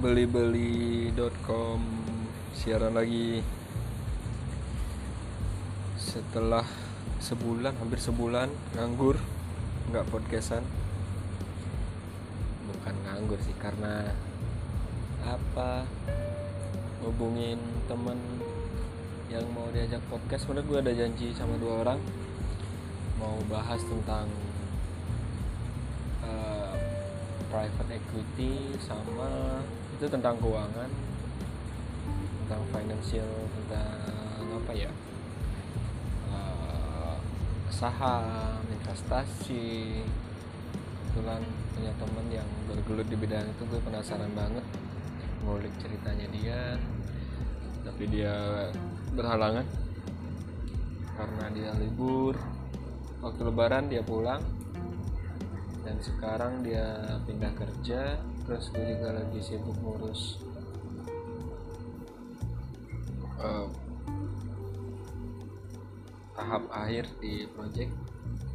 belibeli.com siaran lagi. Setelah sebulan hampir sebulan nganggur nggak podcastan. Bukan nganggur sih karena apa? Hubungin temen yang mau diajak podcast. Sebenarnya gue ada janji sama dua orang mau bahas tentang uh, private equity sama itu tentang keuangan tentang financial tentang apa ya uh, saham investasi. Kebetulan punya teman yang bergelut di bidang itu gue penasaran banget. Ngulik ceritanya dia tapi dia berhalangan. Karena dia libur waktu lebaran dia pulang. Dan sekarang dia pindah kerja terus gue juga lagi sibuk ngurus uh, tahap akhir di project.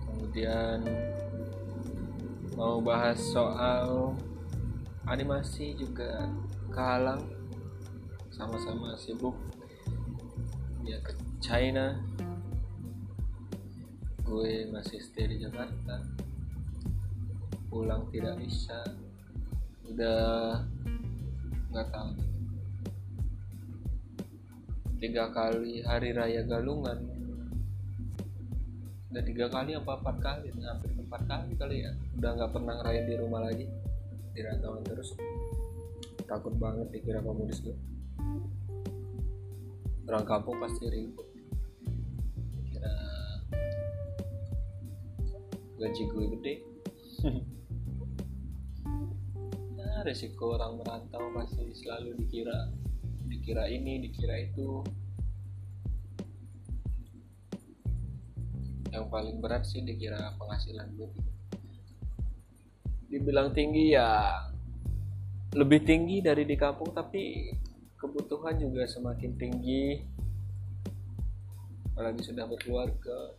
Kemudian mau bahas soal animasi juga kehalang sama-sama sibuk. Dia ke China. Gue masih stay di Jakarta. Pulang tidak bisa udah nggak tahu. Tiga kali hari raya galungan. Udah tiga kali apa empat kali? Hampir empat kali kali ya. Udah nggak pernah ngeraya di rumah lagi. Di rantauan terus. Takut banget dikira komunis gue orang kampung pasti ribut. Kira gaji gue gede. nah resiko orang merantau pasti selalu dikira dikira ini dikira itu. Yang paling berat sih dikira penghasilan gue. Dibilang tinggi ya lebih tinggi dari di kampung tapi kebutuhan juga semakin tinggi. Apalagi sudah berkeluarga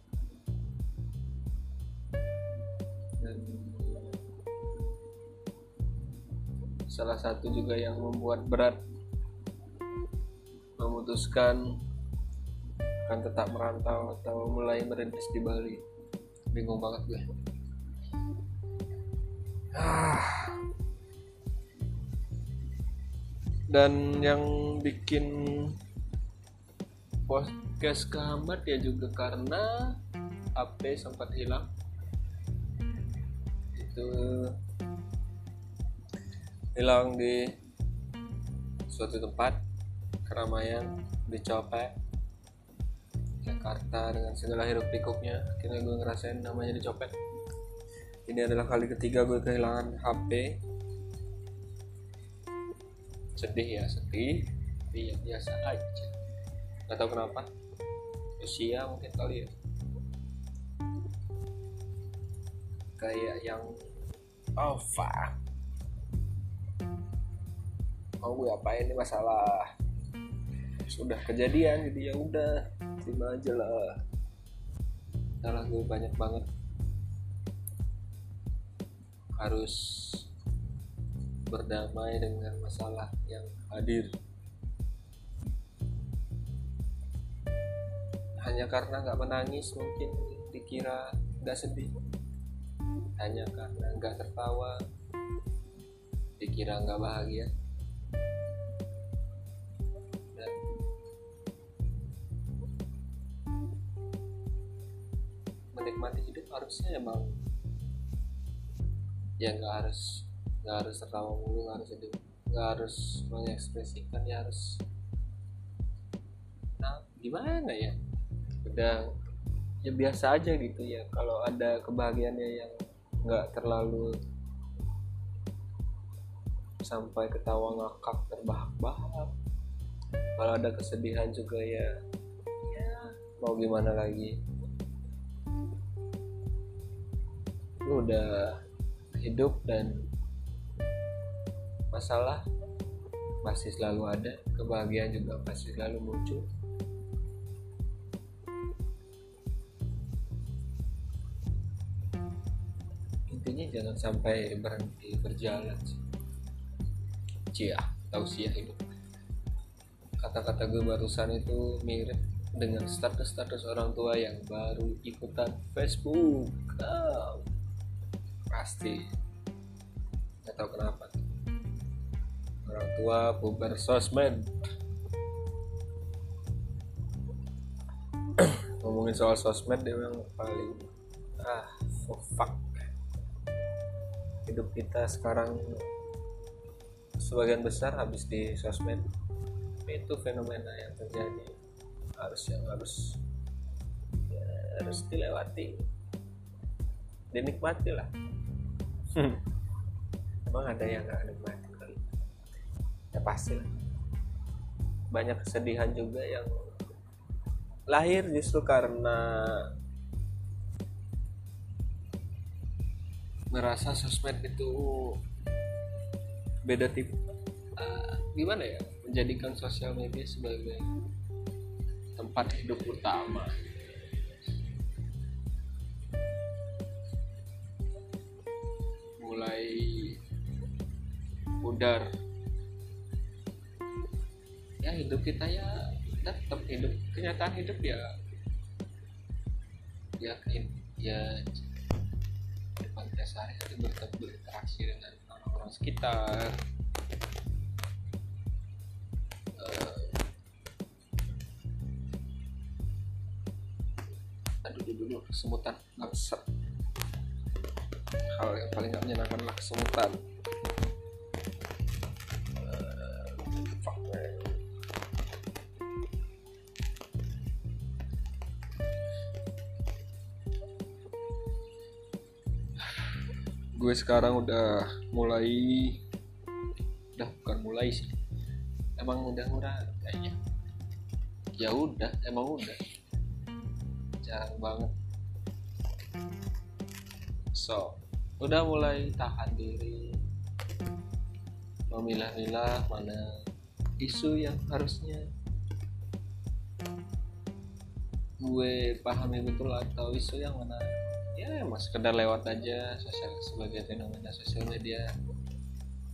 salah satu juga yang membuat berat memutuskan akan tetap merantau atau mulai merintis di Bali. Bingung banget gue. Ah. dan yang bikin podcast kehambat ya juga karena HP sempat hilang. Itu hilang di suatu tempat keramaian dicopet Jakarta dengan segala hiruk pikuknya. Akhirnya gue ngerasain namanya dicopet ini adalah kali ketiga gue kehilangan HP sedih ya sedih. Tapi ya biasa aja. Nggak tahu kenapa. Usia mungkin kali ya. Kayak yang oh fuck mau gue apain ini masalah sudah kejadian jadi ya udah terima aja lah. Salah gue banyak banget harus berdamai dengan masalah yang hadir. Hanya karena nggak menangis mungkin dikira nggak sedih. Hanya karena nggak tertawa dikira nggak bahagia menikmati hidup harusnya emang ya nggak harus nggak harus tertawa mulu nggak harus sedih nggak harus mengekspresikan ya harus nah gimana ya? Udah ya biasa aja gitu ya. Kalau ada kebahagiaannya yang nggak terlalu sampai ketawa ngakak terbahak-bahak. Kalau ada kesedihan juga ya ya mau gimana lagi udah hidup dan masalah pasti selalu ada kebahagiaan juga pasti selalu muncul. Intinya jangan sampai berhenti berjalan sih. Cia tausiah hidup kata-kata gue barusan itu mirip dengan status-status orang tua yang baru ikutan Facebook. Oh, pasti. Nggak tahu kenapa. Orang tua puber sosmed. Ngomongin soal sosmed dia memang paling ah so fuck. Hidup kita sekarang sebagian besar habis di sosmed. Itu fenomena yang terjadi. Harus yang harus ya, harus dilewati. Dinikmati lah hmm. emang ada yang nggak nikmati kali? Ya pasti lah. Banyak kesedihan juga yang lahir justru karena merasa sosmed itu beda tipe uh, gimana ya? Menjadikan sosial media sebagai tempat hidup utama mulai pudar. Ya hidup kita ya tetap hidup. Kenyataan hidup ya ya ya depan sehari hari tetap berinteraksi dengan orang-orang sekitar. Dulu kesemutan bangsat hal yang paling gak menyenangkan lah kesemutan. Gue sekarang udah mulai udah bukan mulai sih. Emang udah murah kayaknya ya udah emang udah. Jarang banget so udah mulai tahan diri. Memilah-milah mana isu yang harusnya gue pahami betul atau isu yang mana ya emang sekedar lewat aja sosial sebagai fenomena sosial media.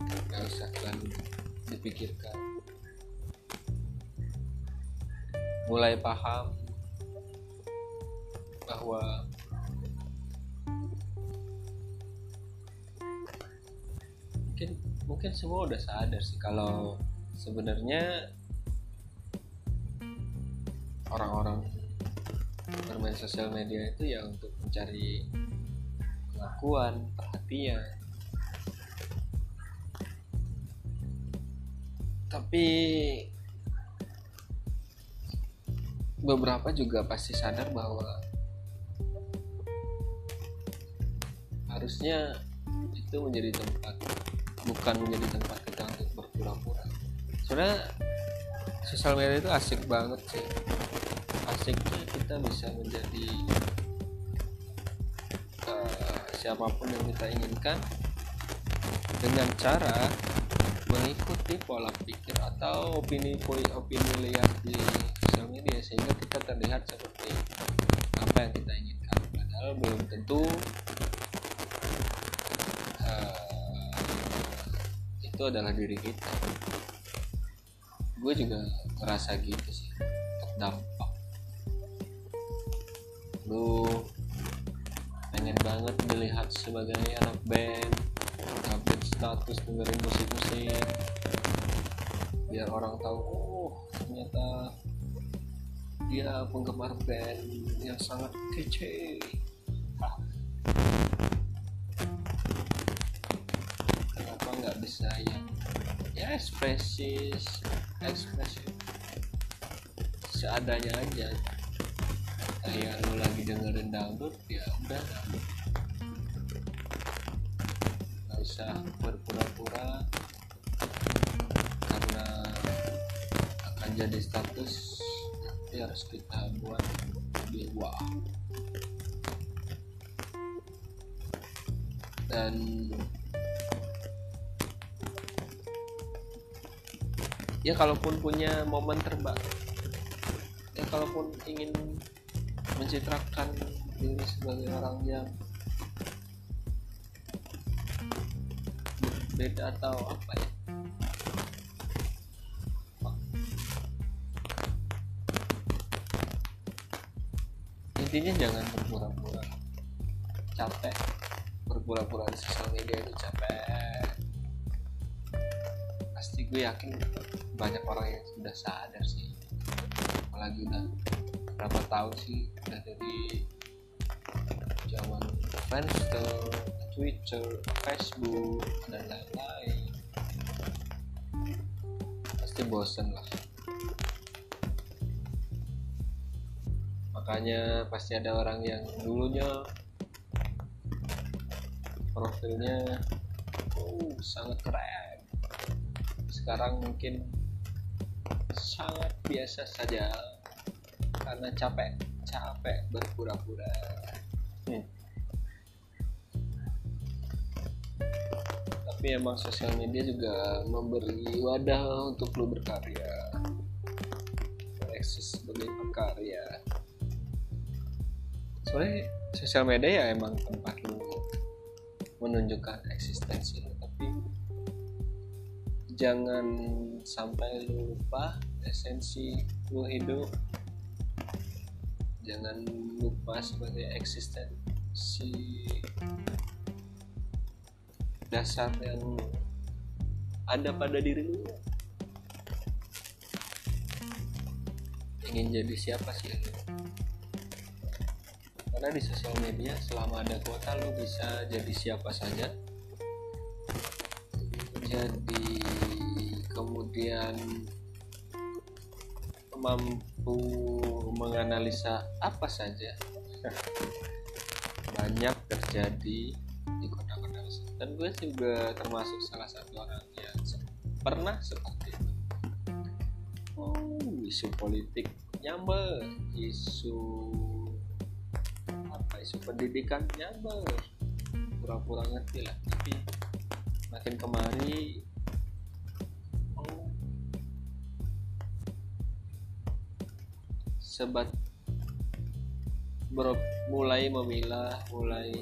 Nggak usah terlalu dipikirkan. Mulai paham bahwa mungkin semua udah sadar sih kalau sebenarnya orang-orang bermain sosial media itu ya untuk mencari pengakuan perhatian. Tapi beberapa juga pasti sadar bahwa harusnya itu menjadi tempat bukan menjadi tempat kita untuk berpura-pura. Sebenarnya sosial media itu asik banget sih. Asiknya kita bisa menjadi uh, siapa pun yang kita inginkan dengan cara mengikuti pola pikir atau opini opini lihat di sosial media sehingga kita terlihat seperti apa yang kita inginkan. Padahal belum tentu itu adalah diri kita. Gue juga ngerasa gitu sih terdampak lu pengen banget dilihat sebagai anak band update status dengerin musik-musik biar orang tahu oh ternyata dia penggemar band yang sangat kece bisa ya. Ya ekspresi ekspresi seadanya aja. Kayak lu lagi dengerin dangdut ya udah. Nggak usah berpura-pura karena akan jadi status tapi harus kita buat lebih wah. Dan ya kalaupun punya momen terbaik. Ya kalaupun ingin mencitrakan diri sebagai orang yang beda atau apa ya? Intinya jangan berpura-pura capek. Berpura-pura di sosial media itu capek. Pasti gue yakin gitu banyak orang yang sudah sadar sih. Apalagi udah berapa tahun sih udah dari zaman Friendster, Twitter, Facebook dan lain-lain. Pasti bosen lah. Makanya pasti ada orang yang dulunya profilnya uh, sangat keren. Sekarang mungkin sangat biasa saja. Karena capek capek berpura-pura. Hmm. tapi emang sosial media juga memberi wadah untuk lo berkarya. Eksis sebagai pekarya. Soalnya sosial media ya emang tempat lu menunjukkan eksistensi lu tapi jangan sampai lu lupa esensi lu hidup jangan lupa sebagai eksistensi dasar yang ada pada diri lu. Ingin jadi siapa sih lu? Karena di sosial media selama ada kuota lo bisa jadi siapa saja. Jadi kemudian mampu menganalisa apa saja banyak terjadi di kota-kota dan gue juga termasuk salah satu orang yang pernah seperti itu. Oh isu politik nyambel isu isu pendidikannya ber pura-pura ngerti lah. Tapi makin kemari sebat ber, mulai memilah mulai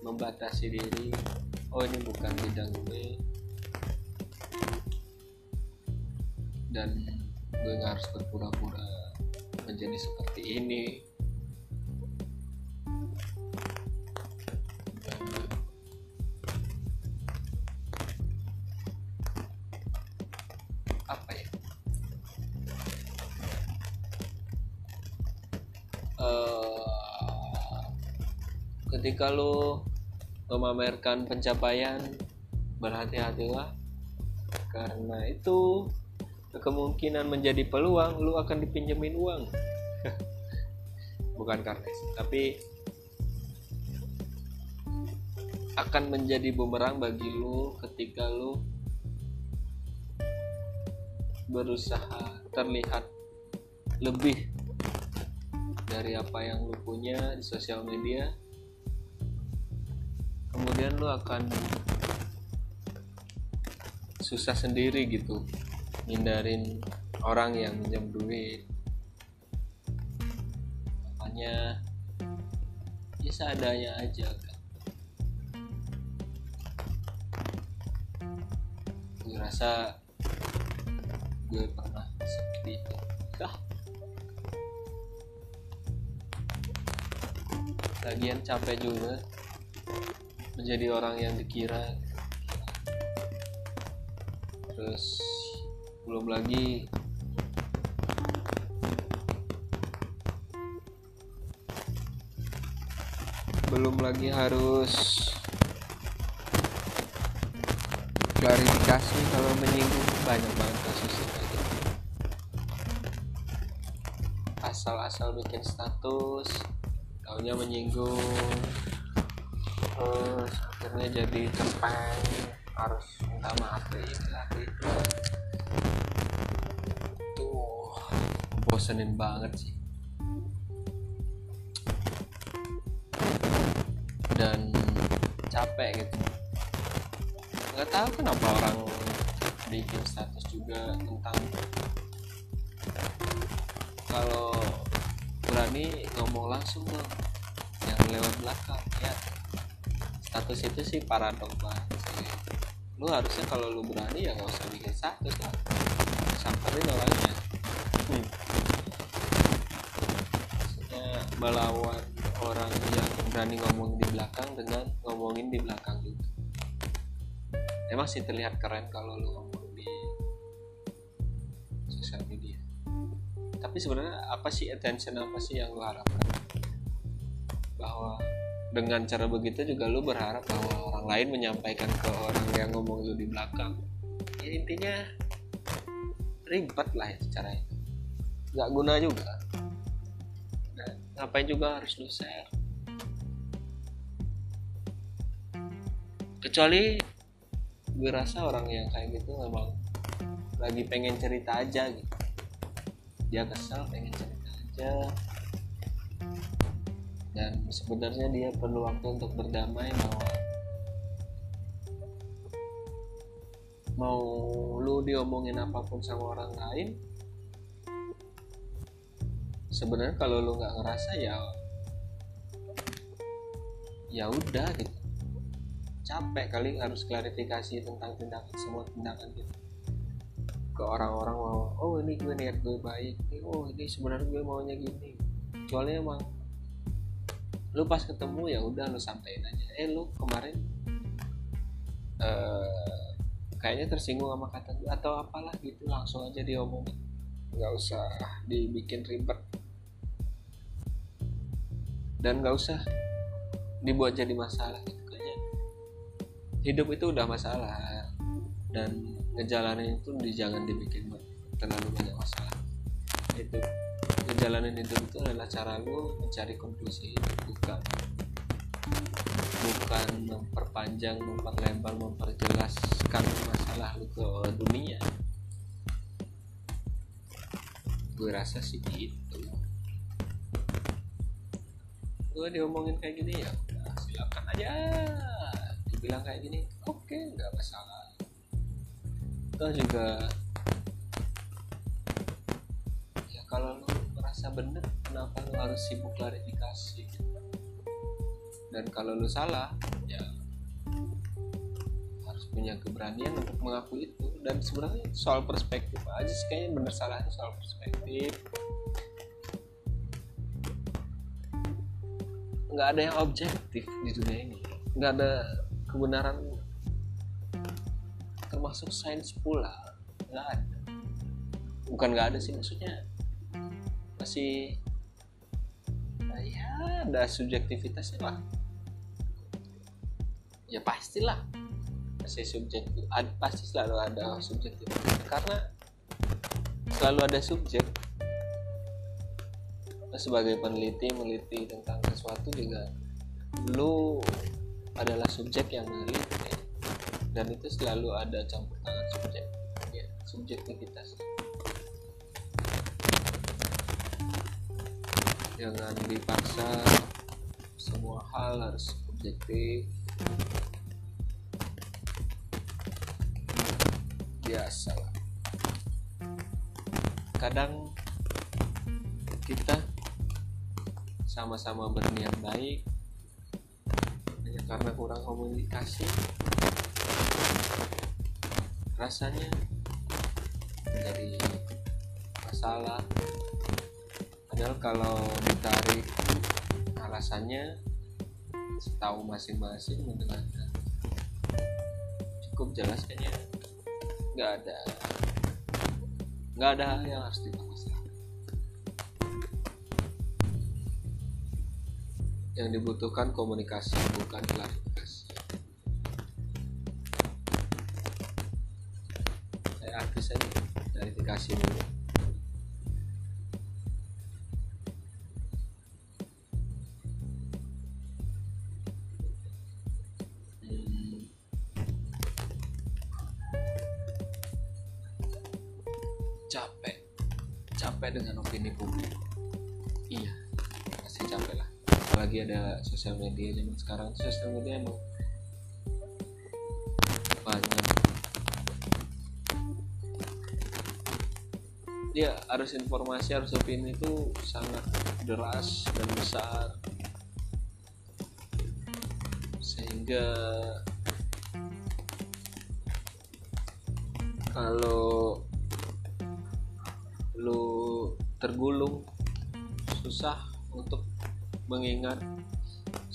membatasi diri. Oh ini bukan bidang gue. Dan gue harus berpura-pura menjadi seperti ini ketika lo memamerkan pencapaian berhati-hatilah. Karena itu kemungkinan menjadi peluang lu akan dipinjemin uang. Bukan karena tapi akan menjadi bumerang bagi lu ketika lu berusaha terlihat lebih dari apa yang lu punya di sosial media kemudian lu akan susah sendiri gitu hindarin orang yang minjem duit. Makanya ya seadanya aja kan gue rasa gue pernah seperti itu. Dah. lagian capek juga menjadi orang yang dikira. Terus belum lagi belum lagi harus klarifikasi kalau menyinggung. Banyak banget kayak gitu. Asal-asal bikin status taunya menyinggung terus akhirnya jadi cempeng harus minta maaf ke ini lagi. Tuh bosenin banget sih. Dan capek gitu. Nggak tahu kenapa orang bikin status juga tentang kalau berani ngomong langsung dong yang lewat belakang ya status itu sih paradok banget sih. Lu harusnya kalau lu berani ya nggak usah bikin status lah. Samperin orangnya hmm. maksudnya melawan orang yang berani ngomong di belakang dengan ngomongin di belakang juga. Emang sih terlihat keren kalau lu ngomong di sosial media. Tapi sebenarnya apa sih attention apa sih yang lu harapkan dengan cara begitu juga lu berharap bahwa orang lain menyampaikan ke orang yang ngomong lu di belakang. Ya intinya ribet lah ya cara itu nggak guna juga. Dan ngapain juga harus lu share kecuali gue rasa orang yang kayak gitu memang lagi pengen cerita aja gitu. Dia kesel pengen cerita aja dan sebenarnya dia perlu waktu untuk berdamai bahwa mau lu diomongin apa pun sama orang lain sebenarnya kalau lu nggak ngerasa ya ya udah gitu. Capek kali harus klarifikasi tentang tindakan semua tindakan gitu. Ke orang-orang bahwa oh ini gue niat gue baik oh ini sebenarnya gue maunya gini. Kecuali emang lu pas ketemu ya udah lu sampein aja. Eh lu kemarin uh, kayaknya tersinggung sama kata gue atau apalah gitu langsung aja diomongin. Nggak usah dibikin ribet. Dan nggak usah dibuat jadi masalah gitu hidup itu udah masalah dan ngejalanin itu jangan dibikin terlalu banyak masalah. Itu ngejalanin hidup itu adalah cara lu mencari konklusi bukan bukan memperpanjang memperlebar memperjelaskan masalah lu ke dunia. Gue rasa sih gitu. Gue diomongin kayak gini ya silakan aja. Bilang kayak gini oke okay, nggak masalah. Toh juga ya kalau lu merasa bener kenapa lu harus sibuk klarifikasi dan kalau lu salah ya harus punya keberanian untuk mengakui itu. Dan sebenarnya soal perspektif aja sih kayaknya bener salahnya soal perspektif. Nggak ada yang objektif di dunia ini. Nggak ada kebenaran. Termasuk sains pula nggak ada. Bukan nggak ada sih maksudnya masih ya ada subjektivitasnya lah ya pastilah. Masih subjektif. Ad, pasti selalu ada subjektivitas karena selalu ada subjek sebagai peneliti meliti tentang sesuatu juga lu adalah subjek yang meneliti. Dan itu selalu ada campur tangan subjek ya subjektivitas. Jangan dipaksa semua hal harus objektif biasa lah. Kadang kita sama-sama berniat baik karena kurang komunikasi rasanya dari masalah. Padahal kalau ditarik alasannya setahu masing-masing mendengarkan. Cukup jelas kayaknya nggak ada. Nggak ada hal yang harus dipermasalahkan yang dibutuhkan komunikasi bukan klarifikasi. Saya artis saja klarifikasi dulu sosial media zaman sekarang sosial media emang banyak. Dia harus informasi harus opini itu sangat deras dan besar. Sehingga kalau lu tergulung susah untuk mengingat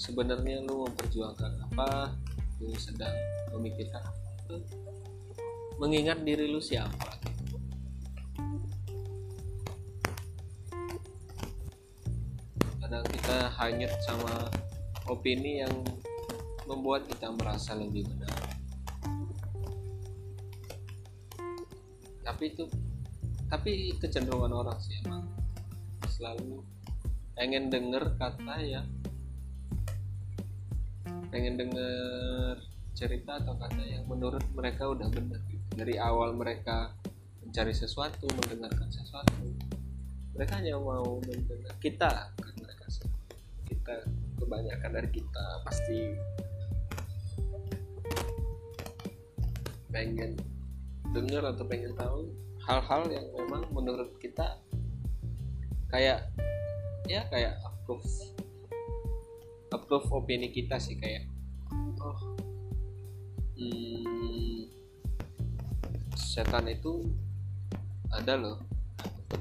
sebenarnya lu memperjuangkan apa? Lu sedang memikirkan apa? Mengingat diri lu siapa? Kadang kita hanyut sama opini yang membuat kita merasa lebih benar. Tapi itu tapi kecenderungan orang sih emang selalu pengen denger kata ya pengen denger cerita atau kata yang menurut mereka udah benar gitu. dari awal mereka mencari sesuatu mendengarkan sesuatu mereka hanya mau mendengar kita kan mereka kita kebanyakan dari kita pasti pengen dengar atau pengen tahu hal-hal yang memang menurut kita kayak ya kayak approve approve opini kita sih kayak oh hmm, setan itu ada loh.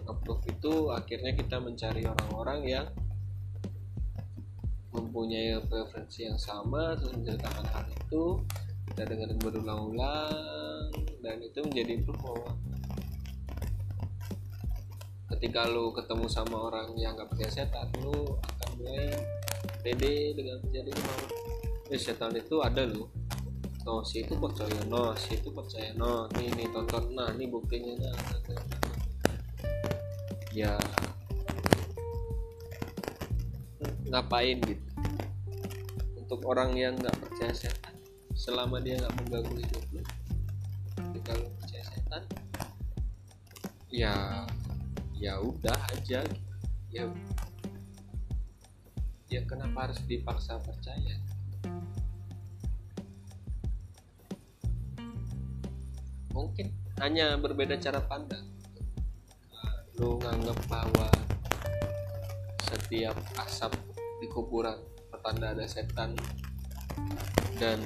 Approve itu akhirnya kita mencari orang-orang yang mempunyai preferensi yang sama terus menceritakan hal itu kita dengerin berulang-ulang dan itu menjadi bahwa ketika lu ketemu sama orang yang gak percaya setan lu akan mulai pede dengan bahwa eh, setan itu ada loh. No si itu percaya. No si itu percaya. No nih nih tonton. Nah ini buktinya. Nah, nah, nah, nah. ya. Ngapain gitu? Untuk orang yang nggak percaya setan. Selama dia nggak mengganggu hidup ketika lu percaya setan ya ya udah aja gitu. ya ya kenapa harus dipaksa percaya? Mungkin hanya berbeda cara pandang. Lu nganggap bahwa setiap asap di kuburan pertanda ada setan dan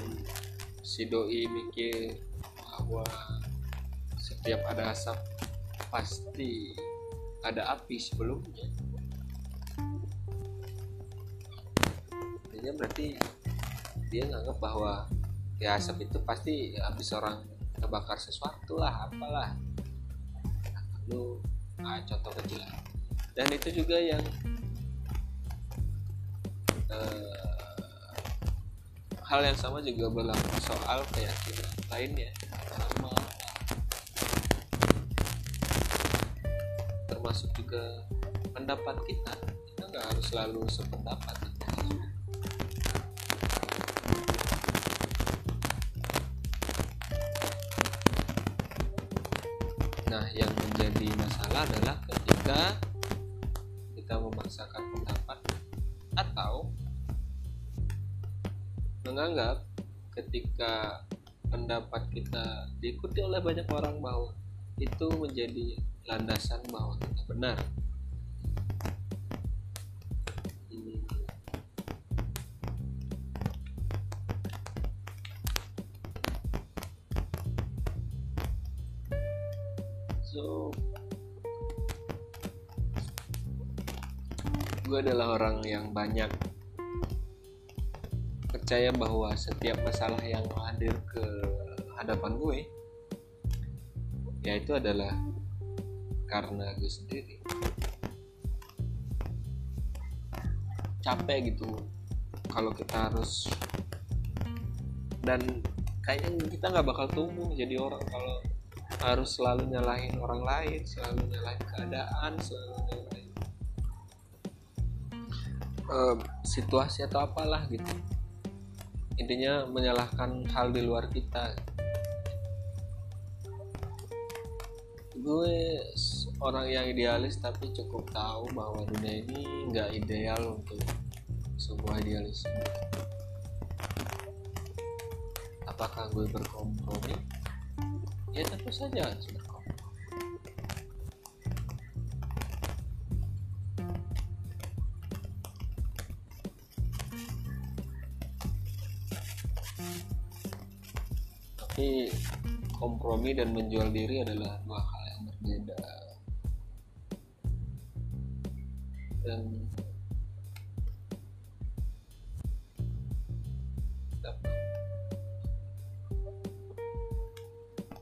si doi mikir bahwa setiap ada asap pasti ada api sebelumnya artinya berarti dia nganggap bahwa ya asap itu pasti habis orang kebakar sesuatu lah apalah. Lu ah, contoh kecil dan itu juga yang eh, hal yang sama juga berlaku soal keyakinan lainnya. Termasuk juga pendapat kita. Kita nggak harus selalu sependapat adalah ketika kita memaksakan pendapat atau menganggap ketika pendapat kita diikuti oleh banyak orang bahwa itu menjadi landasan bahwa kita benar. So gue adalah orang yang banyak percaya bahwa setiap masalah yang hadir ke hadapan gue ya itu adalah karena gue sendiri. Capek gitu kalau kita harus dan kayaknya kita nggak bakal tumbuh jadi orang kalau harus selalu nyalahin orang lain selalu nyalahin keadaan selalu nyalahin eh, situasi atau apalah gitu. Intinya menyalahkan hal di luar kita. Gue orang yang idealis tapi cukup tahu bahwa dunia ini nggak ideal untuk sebuah idealisme. Apakah gue berkompromi? Ya tentu saja berkompromi kompromi dan menjual diri adalah dua hal yang berbeda dan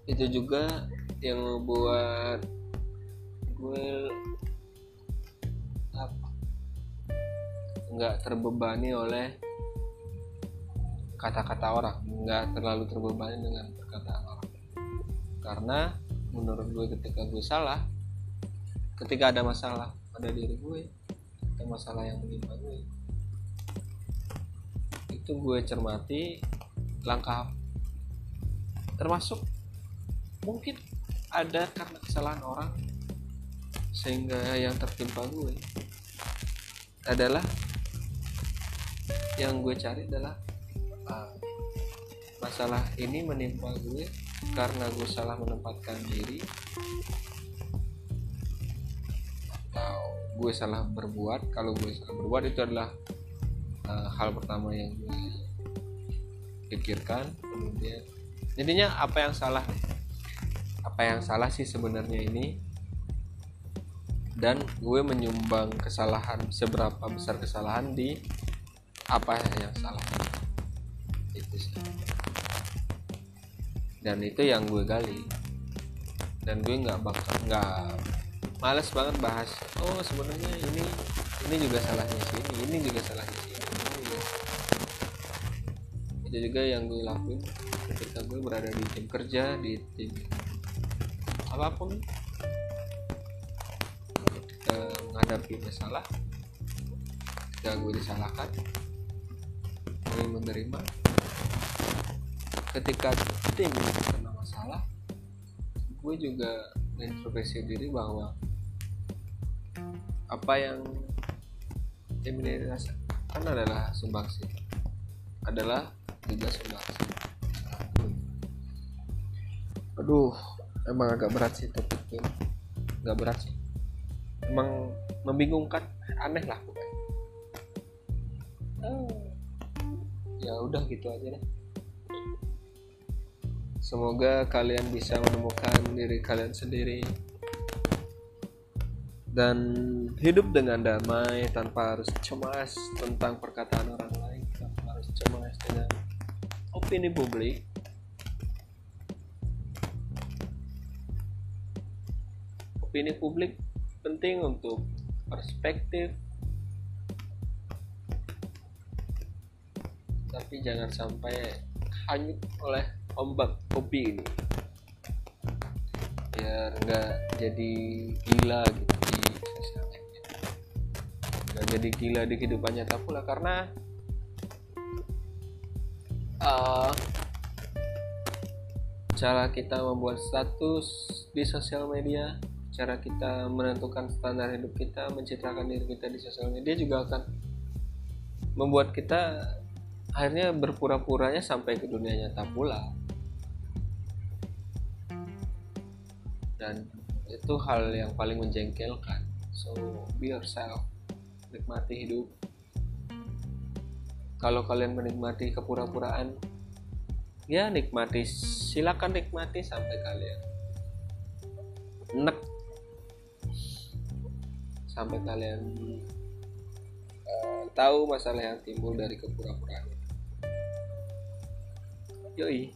itu juga yang membuat gue nggak terbebani oleh kata-kata orang nggak terlalu terbebani dengan perkataan orang karena menurut gue ketika gue salah ketika ada masalah pada diri gue ada masalah yang menimpa gue itu gue cermati langkah termasuk mungkin ada karena kesalahan orang sehingga yang tertimpa gue adalah yang gue cari adalah uh, masalah ini menimpa gue karena gue salah menempatkan diri. Atau gue salah berbuat. Kalau gue salah berbuat itu adalah uh, hal pertama yang gue pikirkan. Kemudian jadinya apa yang salah apa yang salah sih sebenarnya ini? Dan gue menyumbang kesalahan seberapa besar kesalahan di apa yang salah dan itu yang gue gali. Dan gue nggak bakal nggak males banget bahas oh sebenarnya ini ini juga salahnya sini ini juga salahnya sini itu juga yang gue lakuin ketika gue berada di tim kerja di tim apa pun. Ketika menghadapi masalah ketika gue disalahkan gue menerima ketika tim kena masalah gue juga mengintrospeksi diri bahwa apa yang tim ini rasakan adalah sumbangsi adalah juga sumbangsi. Aduh emang agak berat sih topik ini nggak berat sih. Emang membingungkan aneh lah oh. ya udah gitu aja deh Semoga kalian bisa menemukan diri kalian sendiri dan hidup dengan damai tanpa harus cemas tentang perkataan orang lain, tanpa harus cemas dengan opini publik. Opini publik penting untuk perspektif, tapi jangan sampai hanyut oleh ombak kopi ini. Biar nggak jadi gila gitu di sosial media nggak jadi gila di kehidupan nyata pula karena uh, cara kita membuat status di sosial media cara kita menentukan standar hidup kita mencitrakan diri kita di sosial media juga akan membuat kita akhirnya berpura-puranya sampai ke dunia nyata pula. Dan itu hal yang paling menjengkelkan. So be yourself. Nikmati hidup. Kalau kalian menikmati kepura-puraan ya nikmati. Silakan nikmati sampai kalian nek sampai kalian uh, tahu masalah yang timbul dari kepura-puraan E aí?